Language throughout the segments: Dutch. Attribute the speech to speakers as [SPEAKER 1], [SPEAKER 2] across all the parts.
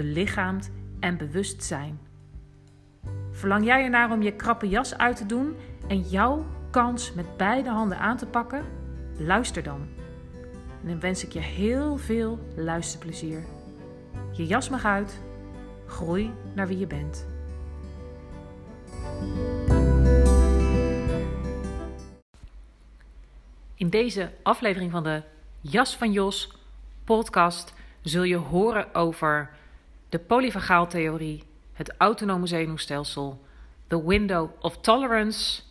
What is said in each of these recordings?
[SPEAKER 1] belichaamd en bewustzijn. Verlang jij ernaar om je krappe jas uit te doen en jouw kans met beide handen aan te pakken? Luister dan. En dan wens ik je heel veel luisterplezier. Je jas mag uit. Groei naar wie je bent. In deze aflevering van de Jas van Jos podcast zul je horen over de polyvagaaltheorie, het autonome zenuwstelsel, de window of tolerance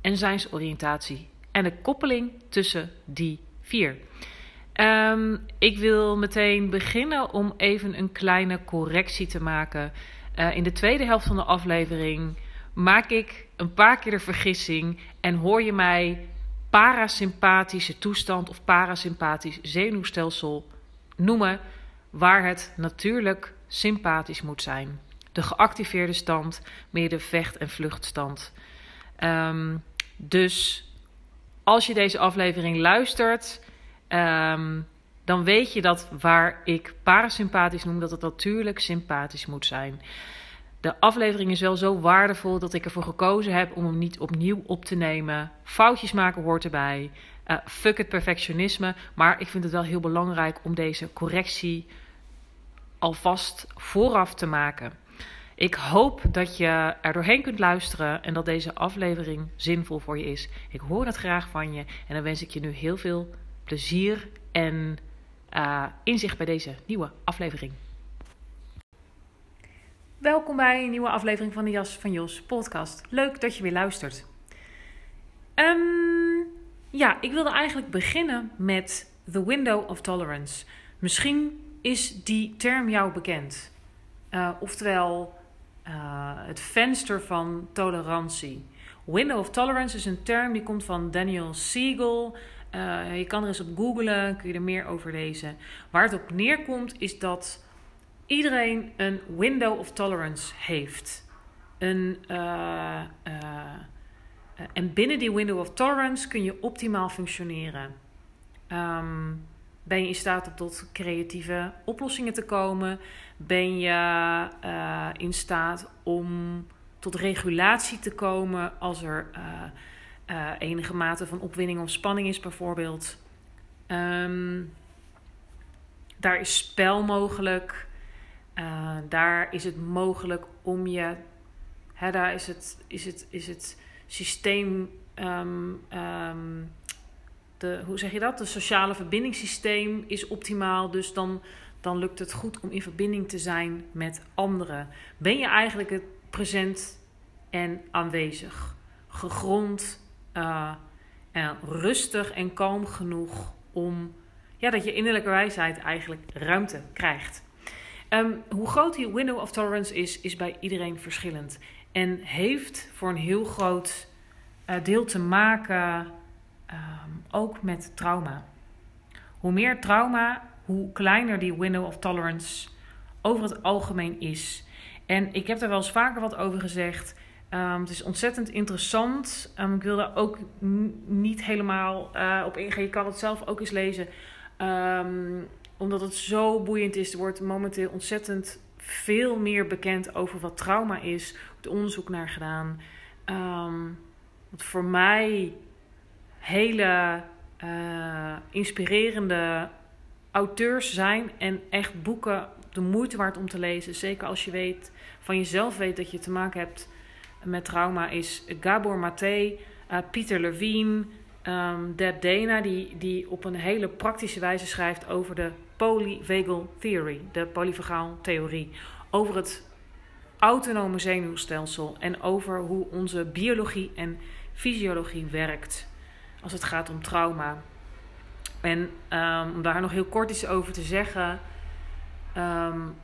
[SPEAKER 1] en zijnsoriëntatie en de koppeling tussen die vier. Um, ik wil meteen beginnen om even een kleine correctie te maken. Uh, in de tweede helft van de aflevering maak ik een paar keer de vergissing en hoor je mij parasympathische toestand of parasympathisch zenuwstelsel noemen, waar het natuurlijk sympathisch moet zijn. De geactiveerde stand, meer de vecht- en vluchtstand. Um, dus als je deze aflevering luistert, um, dan weet je dat waar ik parasympathisch noem, dat het natuurlijk sympathisch moet zijn. De aflevering is wel zo waardevol dat ik ervoor gekozen heb om hem niet opnieuw op te nemen. Foutjes maken hoort erbij. Uh, fuck het perfectionisme. Maar ik vind het wel heel belangrijk om deze correctie alvast vooraf te maken. Ik hoop dat je er doorheen kunt luisteren en dat deze aflevering zinvol voor je is. Ik hoor het graag van je en dan wens ik je nu heel veel plezier en uh, inzicht bij deze nieuwe aflevering. Welkom bij een nieuwe aflevering van de Jas van Jos podcast. Leuk dat je weer luistert. Um, ja, ik wilde eigenlijk beginnen met the window of tolerance. Misschien is die term jou bekend. Uh, oftewel uh, het venster van tolerantie. Window of tolerance is een term die komt van Daniel Siegel. Uh, je kan er eens op googlen, kun je er meer over lezen. Waar het op neerkomt is dat iedereen een window of tolerance heeft. Een, en binnen die window of tolerance kun je optimaal functioneren. Um, ben je in staat om tot creatieve oplossingen te komen? Ben je uh, in staat om tot regulatie te komen als er uh, uh, enige mate van opwinding of spanning is, bijvoorbeeld? Um, daar is spel mogelijk. daar is het mogelijk om je. Hè, daar is het, is het, is het systeem. Um, um, de, hoe zeg je dat? De sociale verbindingssysteem is optimaal. Dus dan, dan lukt het goed om in verbinding te zijn met anderen. Ben je eigenlijk het present en aanwezig? Gegrond uh, en rustig en kalm genoeg om ja, dat je innerlijke wijsheid eigenlijk ruimte krijgt. Um, hoe groot die window of tolerance is, is bij iedereen verschillend. En heeft voor een heel groot uh, deel te maken um, ook met trauma. Hoe meer trauma, hoe kleiner die window of tolerance over het algemeen is. En ik heb er wel eens vaker wat over gezegd. Um, het is ontzettend interessant. Um, ik wil daar ook niet helemaal uh, op ingaan. Je kan het zelf ook eens lezen. Omdat het zo boeiend is. Er wordt momenteel ontzettend veel meer bekend over wat trauma is. Er wordt onderzoek naar gedaan. wat voor mij hele uh, inspirerende auteurs zijn en echt boeken de moeite waard om te lezen. Zeker als je weet, van jezelf weet dat je te maken hebt met trauma. Is Gabor Maté, uh, Pieter Levine, um, Deb Dana. Die, die op een hele praktische wijze schrijft over de polyvagal theory. De polyvagaal theorie. Over het autonome zenuwstelsel. En over hoe onze biologie en fysiologie werkt. Als het gaat om trauma. En um, om daar nog heel kort iets over te zeggen. Um,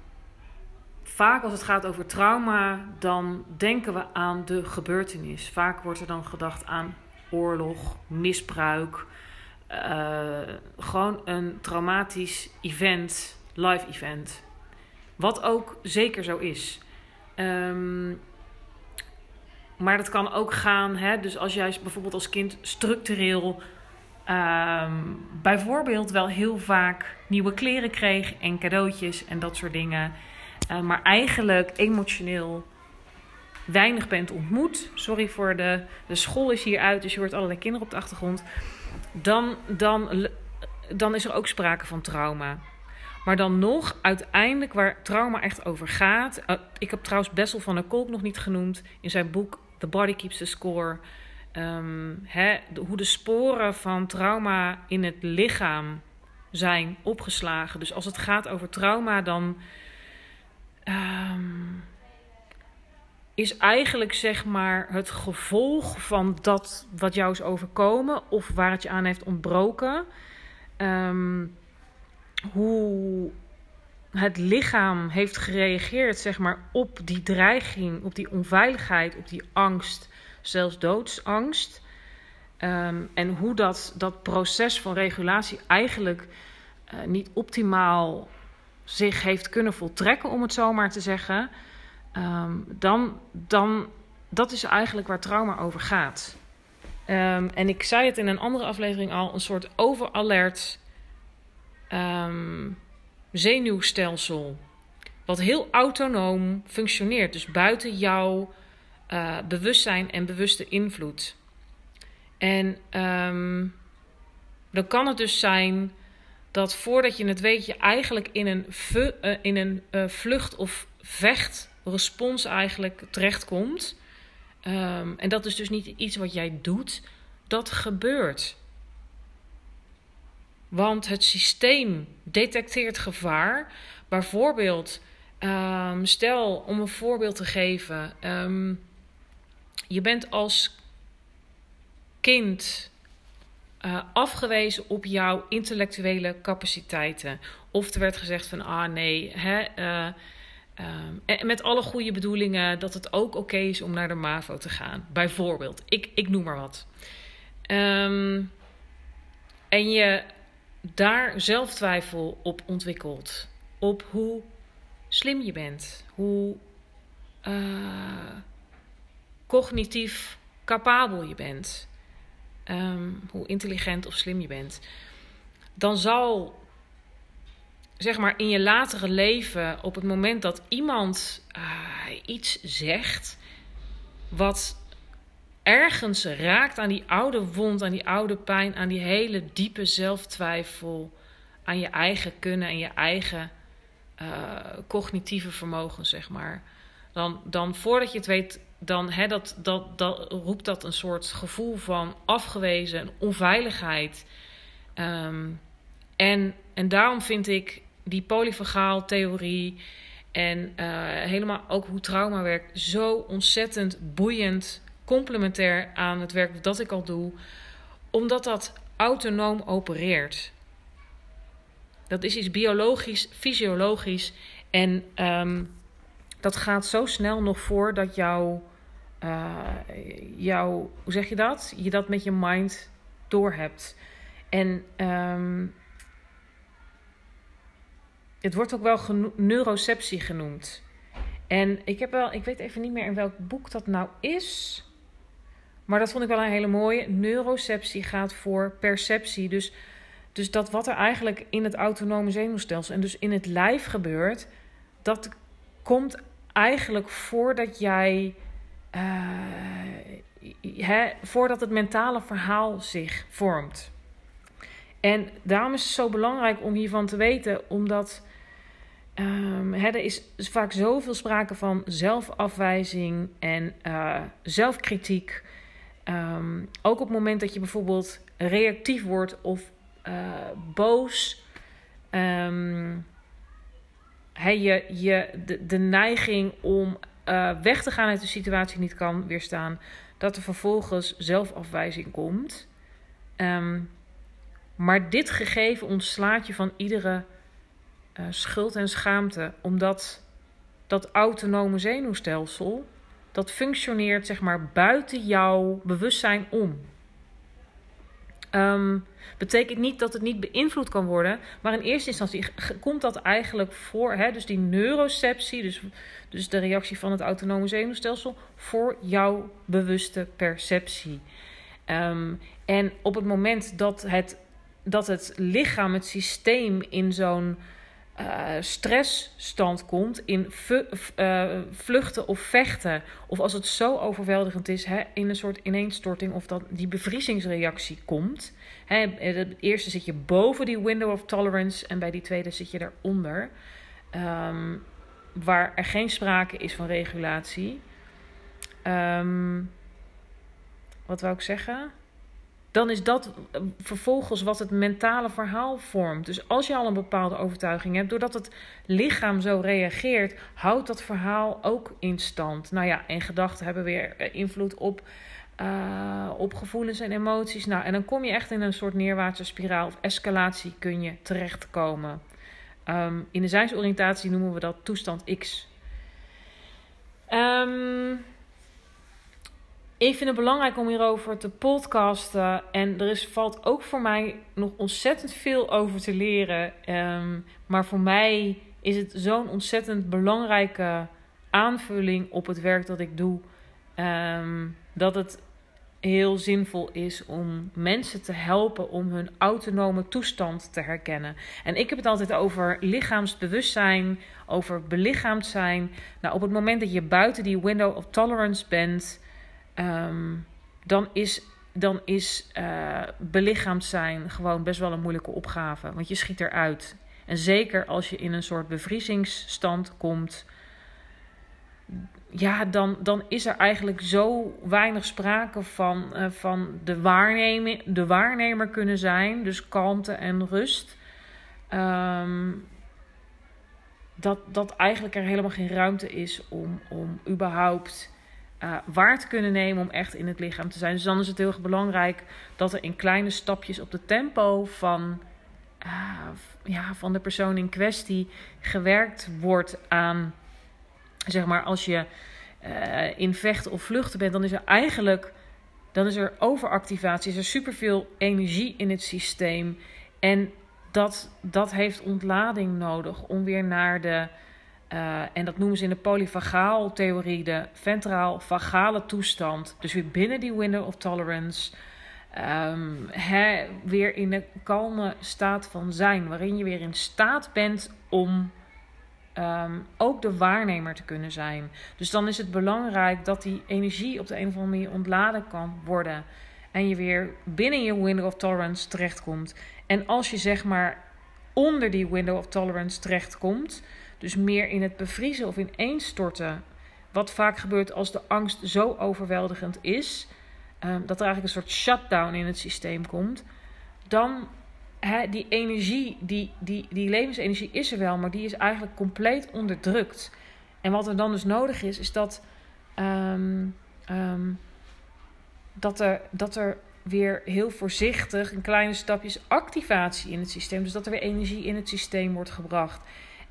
[SPEAKER 1] vaak als het gaat over trauma, dan denken we aan de gebeurtenis. Vaak wordt er dan gedacht aan oorlog, misbruik. Uh, gewoon een traumatisch event, live event. Wat ook zeker zo is. Um, maar dat kan ook gaan, hè, dus als jij bijvoorbeeld als kind structureel Um, bijvoorbeeld wel heel vaak nieuwe kleren kreeg en cadeautjes en dat soort dingen. Uh, maar eigenlijk emotioneel weinig bent ontmoet. Sorry voor de, de school is hier uit, dus je hoort allerlei kinderen op de achtergrond. Dan, dan, dan is er ook sprake van trauma. Maar dan nog, uiteindelijk waar trauma echt over gaat. Uh, ik heb trouwens Bessel van der Kolk nog niet genoemd in zijn boek The Body Keeps the Score. De, hoe de sporen van trauma in het lichaam zijn opgeslagen. Dus als het gaat over trauma, dan um, is eigenlijk zeg maar het gevolg van dat wat jou is overkomen of waar het je aan heeft ontbroken. Um, hoe het lichaam heeft gereageerd zeg maar, op die dreiging, op die onveiligheid, op die angst zelfs doodsangst. Um, en hoe dat, dat proces van regulatie eigenlijk uh, niet optimaal zich heeft kunnen voltrekken, om het zo maar te zeggen. Um, dan, dan, dat is eigenlijk waar trauma over gaat. Um, en ik zei het in een andere aflevering al, een soort overalert zenuwstelsel. Wat heel autonoom functioneert. Dus buiten jouw uh, bewustzijn en bewuste invloed. En um, dan kan het dus zijn dat voordat je het weet, je eigenlijk in een, uh, in een uh, vlucht- of vechtrespons eigenlijk terechtkomt. Um, en dat is dus niet iets wat jij doet, dat gebeurt. Want het systeem detecteert gevaar. Bijvoorbeeld, um, stel om een voorbeeld te geven. Um, je bent als kind uh, afgewezen op jouw intellectuele capaciteiten. Of er werd gezegd van, ah nee, hè, uh, uh, met alle goede bedoelingen dat het ook oké is om naar de MAVO te gaan. Bijvoorbeeld, ik, ik noem maar wat. En je daar zelftwijfel op ontwikkelt. Op hoe slim je bent. Hoe uh, cognitief capabel je bent, um, hoe intelligent of slim je bent, dan zal zeg maar in je latere leven, op het moment dat iemand uh, iets zegt wat ergens raakt aan die oude wond, aan die oude pijn, aan die hele diepe zelftwijfel, aan je eigen kunnen en je eigen uh, cognitieve vermogen, zeg maar. Dan, dan voordat je het weet, dan hè, dat, dat, dat, roept dat een soort gevoel van afgewezen, onveiligheid. Um, en, en daarom vind ik die polyvagaal theorie en uh, helemaal ook hoe trauma werkt zo ontzettend boeiend, complementair aan het werk dat ik al doe, omdat dat autonoom opereert. Dat is iets biologisch, fysiologisch en um, dat gaat zo snel nog voor dat jouw, uh, jouw, hoe zeg je dat? Je dat met je mind doorhebt. En um, het wordt ook wel neuroceptie genoemd. En ik heb wel, ik weet even niet meer in welk boek dat nou is. Maar dat vond ik wel een hele mooie. Neuroceptie gaat voor perceptie. Dus, dus dat wat er eigenlijk in het autonome zenuwstelsel en dus in het lijf gebeurt, dat komt eigenlijk voordat jij. Hè, voordat het mentale verhaal zich vormt. En daarom is het zo belangrijk om hiervan te weten, omdat Um, er is vaak zoveel sprake van zelfafwijzing en uh, zelfkritiek. Um, ook op het moment dat je bijvoorbeeld reactief wordt of uh, boos. Um, je, je, de, de neiging om uh, weg te gaan uit de situatie niet kan weerstaan. Dat er vervolgens zelfafwijzing komt. maar dit gegeven ontslaat je van iedere uh, schuld en schaamte, omdat dat autonome zenuwstelsel dat functioneert zeg maar buiten jouw bewustzijn om. Um, betekent niet dat het niet beïnvloed kan worden, maar in eerste instantie komt dat eigenlijk voor, hè, dus die neuroceptie, dus, dus de reactie van het autonome zenuwstelsel, voor jouw bewuste perceptie. Um, en op het moment dat het, dat het lichaam, het systeem in zo'n uh, stressstand komt in uh, vluchten of vechten. Of als het zo overweldigend is, hè, in een soort ineenstorting of dat die bevriezingsreactie komt. Hè, het eerste zit je boven die window of tolerance en bij die tweede zit je daaronder. Um, waar er geen sprake is van regulatie. Um, wat wou ik zeggen? Dan is dat eh, vervolgens wat het mentale verhaal vormt. Dus als je al een bepaalde overtuiging hebt, doordat het lichaam zo reageert, houdt dat verhaal ook in stand. Nou ja, en gedachten hebben weer eh, invloed op, uh, op gevoelens en emoties. Nou, en dan kom je echt in een soort neerwaartse spiraal of escalatie kun je terechtkomen. Um, in de zijnsoriëntatie noemen we dat toestand X. Um, ik vind het belangrijk om hierover te podcasten. En er is, valt ook voor mij nog ontzettend veel over te leren. Um, maar voor mij is het zo'n ontzettend belangrijke aanvulling op het werk dat ik doe. Um, dat het heel zinvol is om mensen te helpen om hun autonome toestand te herkennen. En ik heb het altijd over lichaamsbewustzijn, over belichaamd zijn. Nou, op het moment dat je buiten die window of tolerance bent um, dan is, dan is uh, belichaamd zijn gewoon best wel een moeilijke opgave. Want je schiet eruit. En zeker als je in een soort bevriezingsstand komt. Ja, dan, dan is er eigenlijk zo weinig sprake van, uh, van de, waarneming, de waarnemer kunnen zijn. Dus kalmte en rust. Um, dat, dat eigenlijk er helemaal geen ruimte is om, om überhaupt uh, waar te kunnen nemen om echt in het lichaam te zijn. Dus dan is het heel erg belangrijk dat er in kleine stapjes op de tempo van, uh, ja, van de persoon in kwestie gewerkt wordt aan, zeg maar, als je uh, in vechten of vluchten bent, dan is er eigenlijk dan is er overactivatie, is er superveel energie in het systeem. En dat, dat heeft ontlading nodig om weer naar de uh, en dat noemen ze in de polyvagaal-theorie de ventraal-vagale toestand. Dus weer binnen die window of tolerance. Um, weer in een kalme staat van zijn. Waarin je weer in staat bent om um, ook de waarnemer te kunnen zijn. Dus dan is het belangrijk dat die energie op de een of andere manier ontladen kan worden. En je weer binnen je window of tolerance terechtkomt. En als je zeg maar onder die window of tolerance terechtkomt dus meer in het bevriezen of ineenstorten. Wat vaak gebeurt als de angst zo overweldigend is, um, dat er eigenlijk een soort shutdown in het systeem komt. Dan hè, die energie, die, die, die levensenergie is er wel, maar die is eigenlijk compleet onderdrukt. En wat er dan dus nodig is, is dat, um, um, dat, er, dat er weer heel voorzichtig in kleine stapjes activatie in het systeem. Dus dat er weer energie in het systeem wordt gebracht.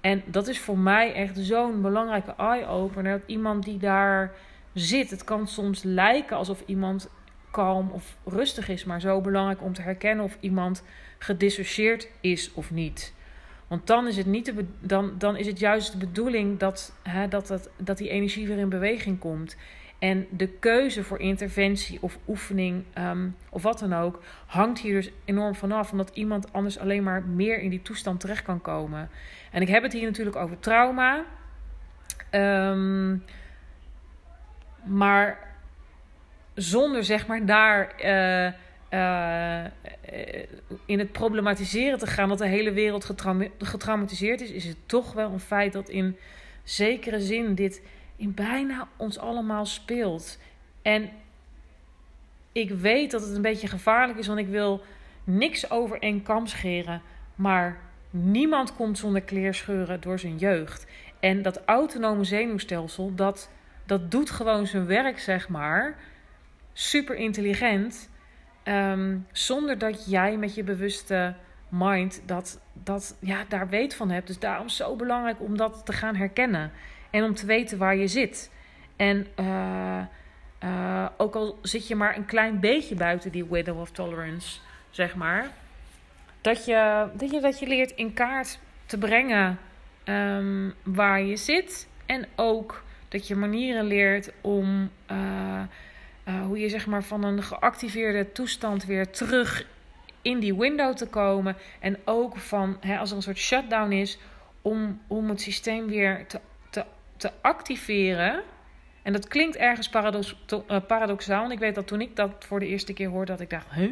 [SPEAKER 1] En dat is voor mij echt zo'n belangrijke eye-opener. Dat iemand die daar zit, het kan soms lijken alsof iemand kalm of rustig is, maar zo belangrijk om te herkennen of iemand gedissocieerd is of niet. Want dan is het, niet de dan, dan is het juist de bedoeling dat, hè, dat, dat, dat die energie weer in beweging komt. En de keuze voor interventie of oefening um, of wat dan ook hangt hier dus enorm vanaf. Omdat iemand anders alleen maar meer in die toestand terecht kan komen. En ik heb het hier natuurlijk over trauma. Um, maar zonder zeg maar daar uh, uh, in het problematiseren te gaan dat de hele wereld getraumatiseerd is, is het toch wel een feit dat in zekere zin dit in bijna ons allemaal speelt. En ik weet dat het een beetje gevaarlijk is, want ik wil niks over één kam scheren. Maar niemand komt zonder kleerscheuren door zijn jeugd. En dat autonome zenuwstelsel, dat, dat doet gewoon zijn werk, zeg maar. Super intelligent. Ehm, zonder dat jij met je bewuste mind dat, dat, ja, daar weet van hebt. Dus daarom zo belangrijk om dat te gaan herkennen. En om te weten waar je zit. En uh, uh, ook al zit je maar een klein beetje buiten die window of tolerance, zeg maar. Dat je dat je, dat je leert in kaart te brengen um, waar je zit. En ook dat je manieren leert om uh, hoe je zeg maar van een geactiveerde toestand weer terug in die window te komen. En ook van hè, als er een soort shutdown is, om, om het systeem weer te, te, activeren. En dat klinkt ergens paradox, uh, paradoxaal. En ik weet dat toen ik dat voor de eerste keer hoorde, dat ik dacht, huh?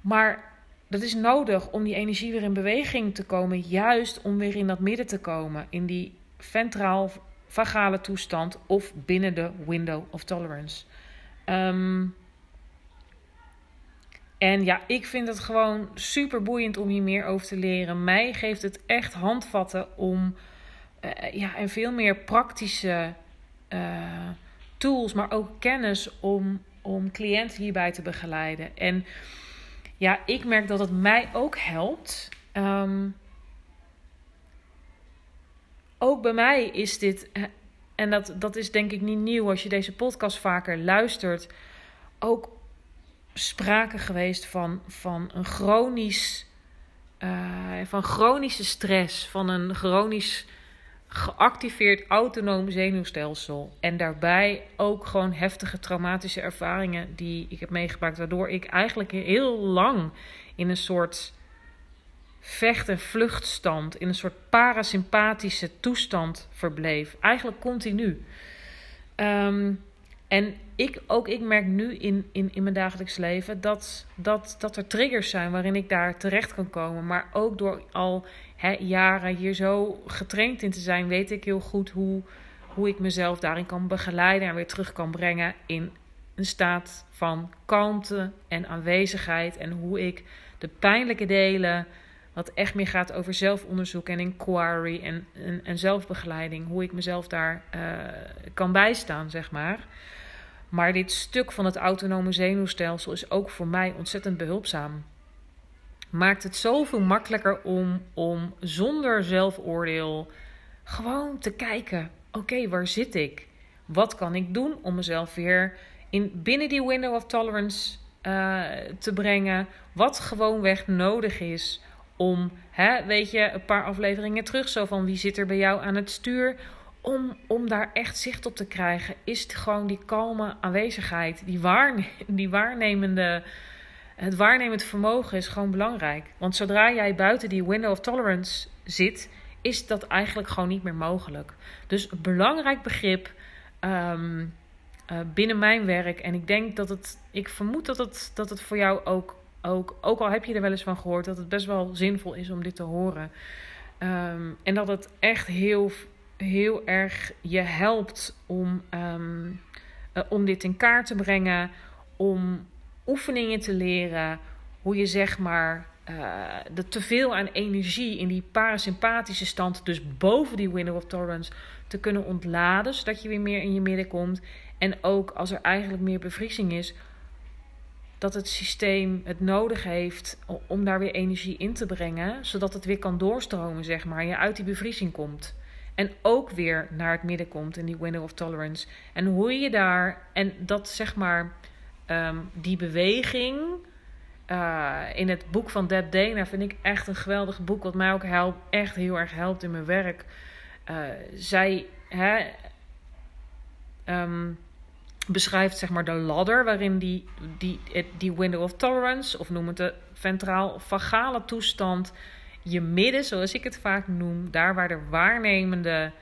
[SPEAKER 1] Maar dat is nodig om die energie weer in beweging te komen. Juist om weer in dat midden te komen. In die ventraal vagale toestand of binnen de window of tolerance. Um, en ja, ik vind het gewoon super boeiend om hier meer over te leren. Mij geeft het echt handvatten om uh, ja, en veel meer praktische uh, tools, maar ook kennis om, om cliënten hierbij te begeleiden. En ja, ik merk dat het mij ook helpt. Um, ook bij mij is dit, eh, en dat, dat is denk ik niet nieuw als je deze podcast vaker luistert, ook sprake geweest van, van een chronisch, van chronische stress, van een chronisch geactiveerd autonoom zenuwstelsel. En daarbij ook gewoon heftige traumatische ervaringen die ik heb meegemaakt. Waardoor ik eigenlijk heel lang in een soort vecht- en vluchtstand, in een soort parasympathische toestand verbleef. Eigenlijk continu. Um, en ik, ook ik merk nu in, in, in mijn dagelijks leven dat, dat, dat er triggers zijn waarin ik daar terecht kan komen. Maar ook door al jaren hier zo getraind in te zijn, weet ik heel goed hoe, hoe ik mezelf daarin kan begeleiden en weer terug kan brengen in een staat van kalmte en aanwezigheid. En hoe ik de pijnlijke delen, wat echt meer gaat over zelfonderzoek en inquiry en, en, zelfbegeleiding, hoe ik mezelf daar uh, kan bijstaan, zeg maar. Maar dit stuk van het autonome zenuwstelsel is ook voor mij ontzettend behulpzaam. Maakt het zoveel makkelijker om, om zonder zelfoordeel gewoon te kijken: oké, waar zit ik? Wat kan ik doen om mezelf weer in, binnen die window of tolerance uh, te brengen? Wat gewoonweg nodig is om, hè, weet je, een paar afleveringen terug, zo van wie zit er bij jou aan het stuur? om, om daar echt zicht op te krijgen, is gewoon die kalme aanwezigheid. Die, waarne die waarnemende, het waarnemend vermogen is gewoon belangrijk. Want zodra jij buiten die window of tolerance zit, is dat eigenlijk gewoon niet meer mogelijk. Dus een belangrijk begrip um, uh, binnen mijn werk. En ik denk dat het, ik vermoed dat het, dat het voor jou ook, ook, ook al heb je er wel eens van gehoord, dat het best wel zinvol is om dit te horen. Um, en dat het echt heel heel erg je helpt om, um, uh, om dit in kaart te brengen, om oefeningen te leren, hoe je zeg maar uh, de teveel aan energie in die parasympathische stand, dus boven die window of tolerance, te kunnen ontladen, zodat je weer meer in je midden komt. En ook als er eigenlijk meer bevriezing is, dat het systeem het nodig heeft om daar weer energie in te brengen, zodat het weer kan doorstromen, zeg maar, en je uit die bevriezing komt. En ook weer naar het midden komt in die window of tolerance. En hoe je daar, en dat zeg maar, um, die beweging. Uh, in het boek van Deb Dana vind ik echt een geweldig boek. Wat mij ook helpt, echt heel erg helpt in mijn werk. Uh, zij hè, um, beschrijft zeg maar de ladder waarin die, die, die window of tolerance, of noem het de ventraal-vagale toestand je midden, zoals ik het vaak noem, daar waar de waarnemende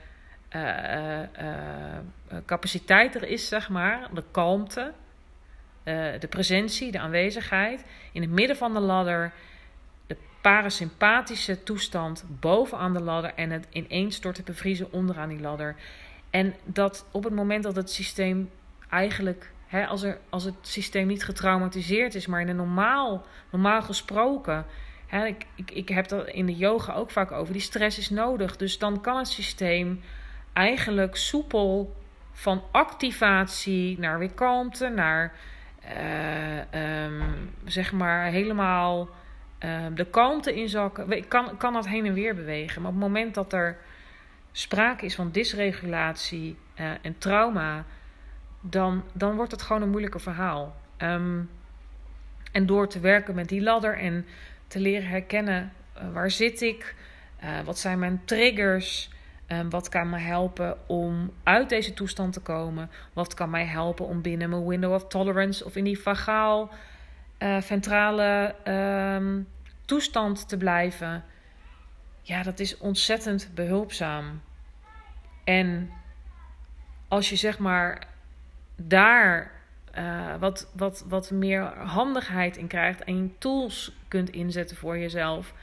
[SPEAKER 1] uh, uh, capaciteit er is, zeg maar, de kalmte, de presentie, de aanwezigheid. In het midden van de ladder de parasympathische toestand bovenaan de ladder en het ineenstorten bevriezen onderaan die ladder. En dat op het moment dat het systeem eigenlijk, hè, als, er, als het systeem niet getraumatiseerd is, maar in een normaal, normaal gesproken. Hè, ik, ik, ik heb dat in de yoga ook vaak over. Die stress is nodig. Dus dan kan het systeem eigenlijk soepel van activatie naar weer kalmte, naar uh, um, zeg maar helemaal uh, de kalmte inzakken. Ik kan, kan dat heen en weer bewegen. Maar op het moment dat er sprake is van dysregulatie uh, en trauma, dan, dan wordt het gewoon een moeilijker verhaal. Um, en door te werken met die ladder en te leren herkennen uh, waar zit ik, uh, wat zijn mijn triggers, um, wat kan me helpen om uit deze toestand te komen, wat kan mij helpen om binnen mijn window of tolerance of in die vagaal ventrale um, toestand te blijven. Ja, dat is ontzettend behulpzaam. En als je zeg maar daar uh, wat, wat, wat meer handigheid in krijgt en tools kunt inzetten voor jezelf,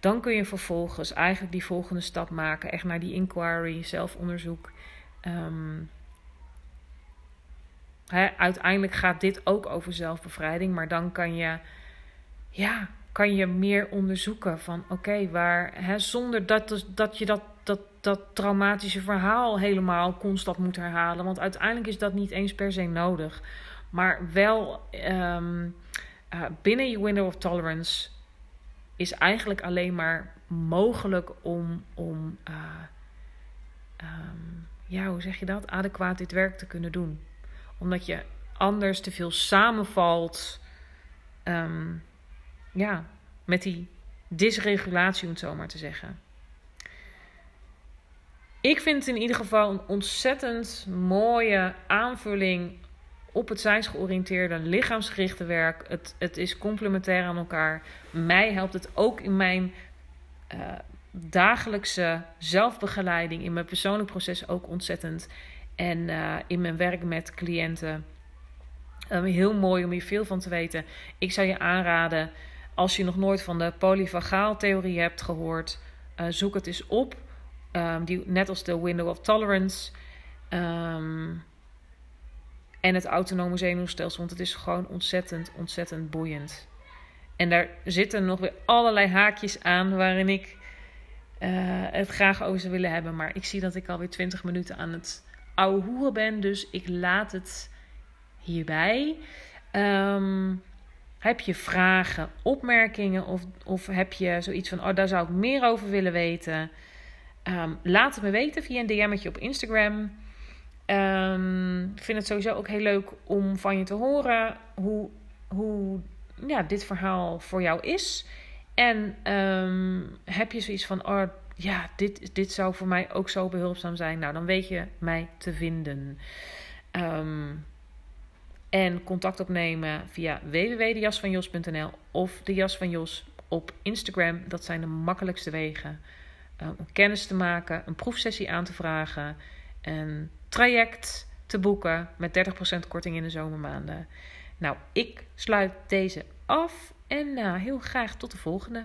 [SPEAKER 1] dan kun je vervolgens eigenlijk die volgende stap maken, echt naar die inquiry, zelfonderzoek. Hè, uiteindelijk gaat dit ook over zelfbevrijding, maar dan kan je, ja, kan je meer onderzoeken van oké, waar, hè, zonder dat, dat je dat dat, dat traumatische verhaal helemaal constant moet herhalen. Want uiteindelijk is dat niet eens per se nodig. Maar wel um, uh, binnen je window of tolerance is eigenlijk alleen maar mogelijk om, om uh, um, ja, hoe zeg je dat? Adequaat dit werk te kunnen doen. Omdat je anders te veel samenvalt. Um, ja, met die dysregulatie, om het zo maar te zeggen. Ik vind het in ieder geval een ontzettend mooie aanvulling op het zijnsgeoriënteerde lichaamsgerichte werk. Het, het is complementair aan elkaar. Mij helpt het ook in mijn uh, dagelijkse zelfbegeleiding, in mijn persoonlijk proces ook ontzettend. En uh, in mijn werk met cliënten. Um, heel mooi om hier veel van te weten. Ik zou je aanraden, als je nog nooit van de polyvagaaltheorie hebt gehoord, uh, zoek het eens op. Um, die, net als de window of tolerance. Um, en het autonome zenuwstelsel. Want het is gewoon ontzettend, ontzettend boeiend. En daar zitten nog weer allerlei haakjes aan waarin ik uh, het graag over zou willen hebben. Maar ik zie dat ik alweer 20 minuten aan het ouwe ben. Dus ik laat het hierbij. Um, heb je vragen, opmerkingen of, of heb je zoiets van: oh, daar zou ik meer over willen weten? Um, laat het me weten via een DM'tje op Instagram. Um, ik vind het sowieso ook heel leuk om van je te horen hoe, hoe ja, dit verhaal voor jou is. En um, heb je zoiets van, oh ja, dit, dit zou voor mij ook zo behulpzaam zijn. Nou, dan weet je mij te vinden. En contact opnemen via www.dejasvanjos.nl of de jas van Jos op Instagram. Dat zijn de makkelijkste wegen. Eh, om kennis te maken, een proefsessie aan te vragen, een traject te boeken met 30% korting in de zomermaanden. Nou, ik sluit deze af en uh, heel graag tot de volgende.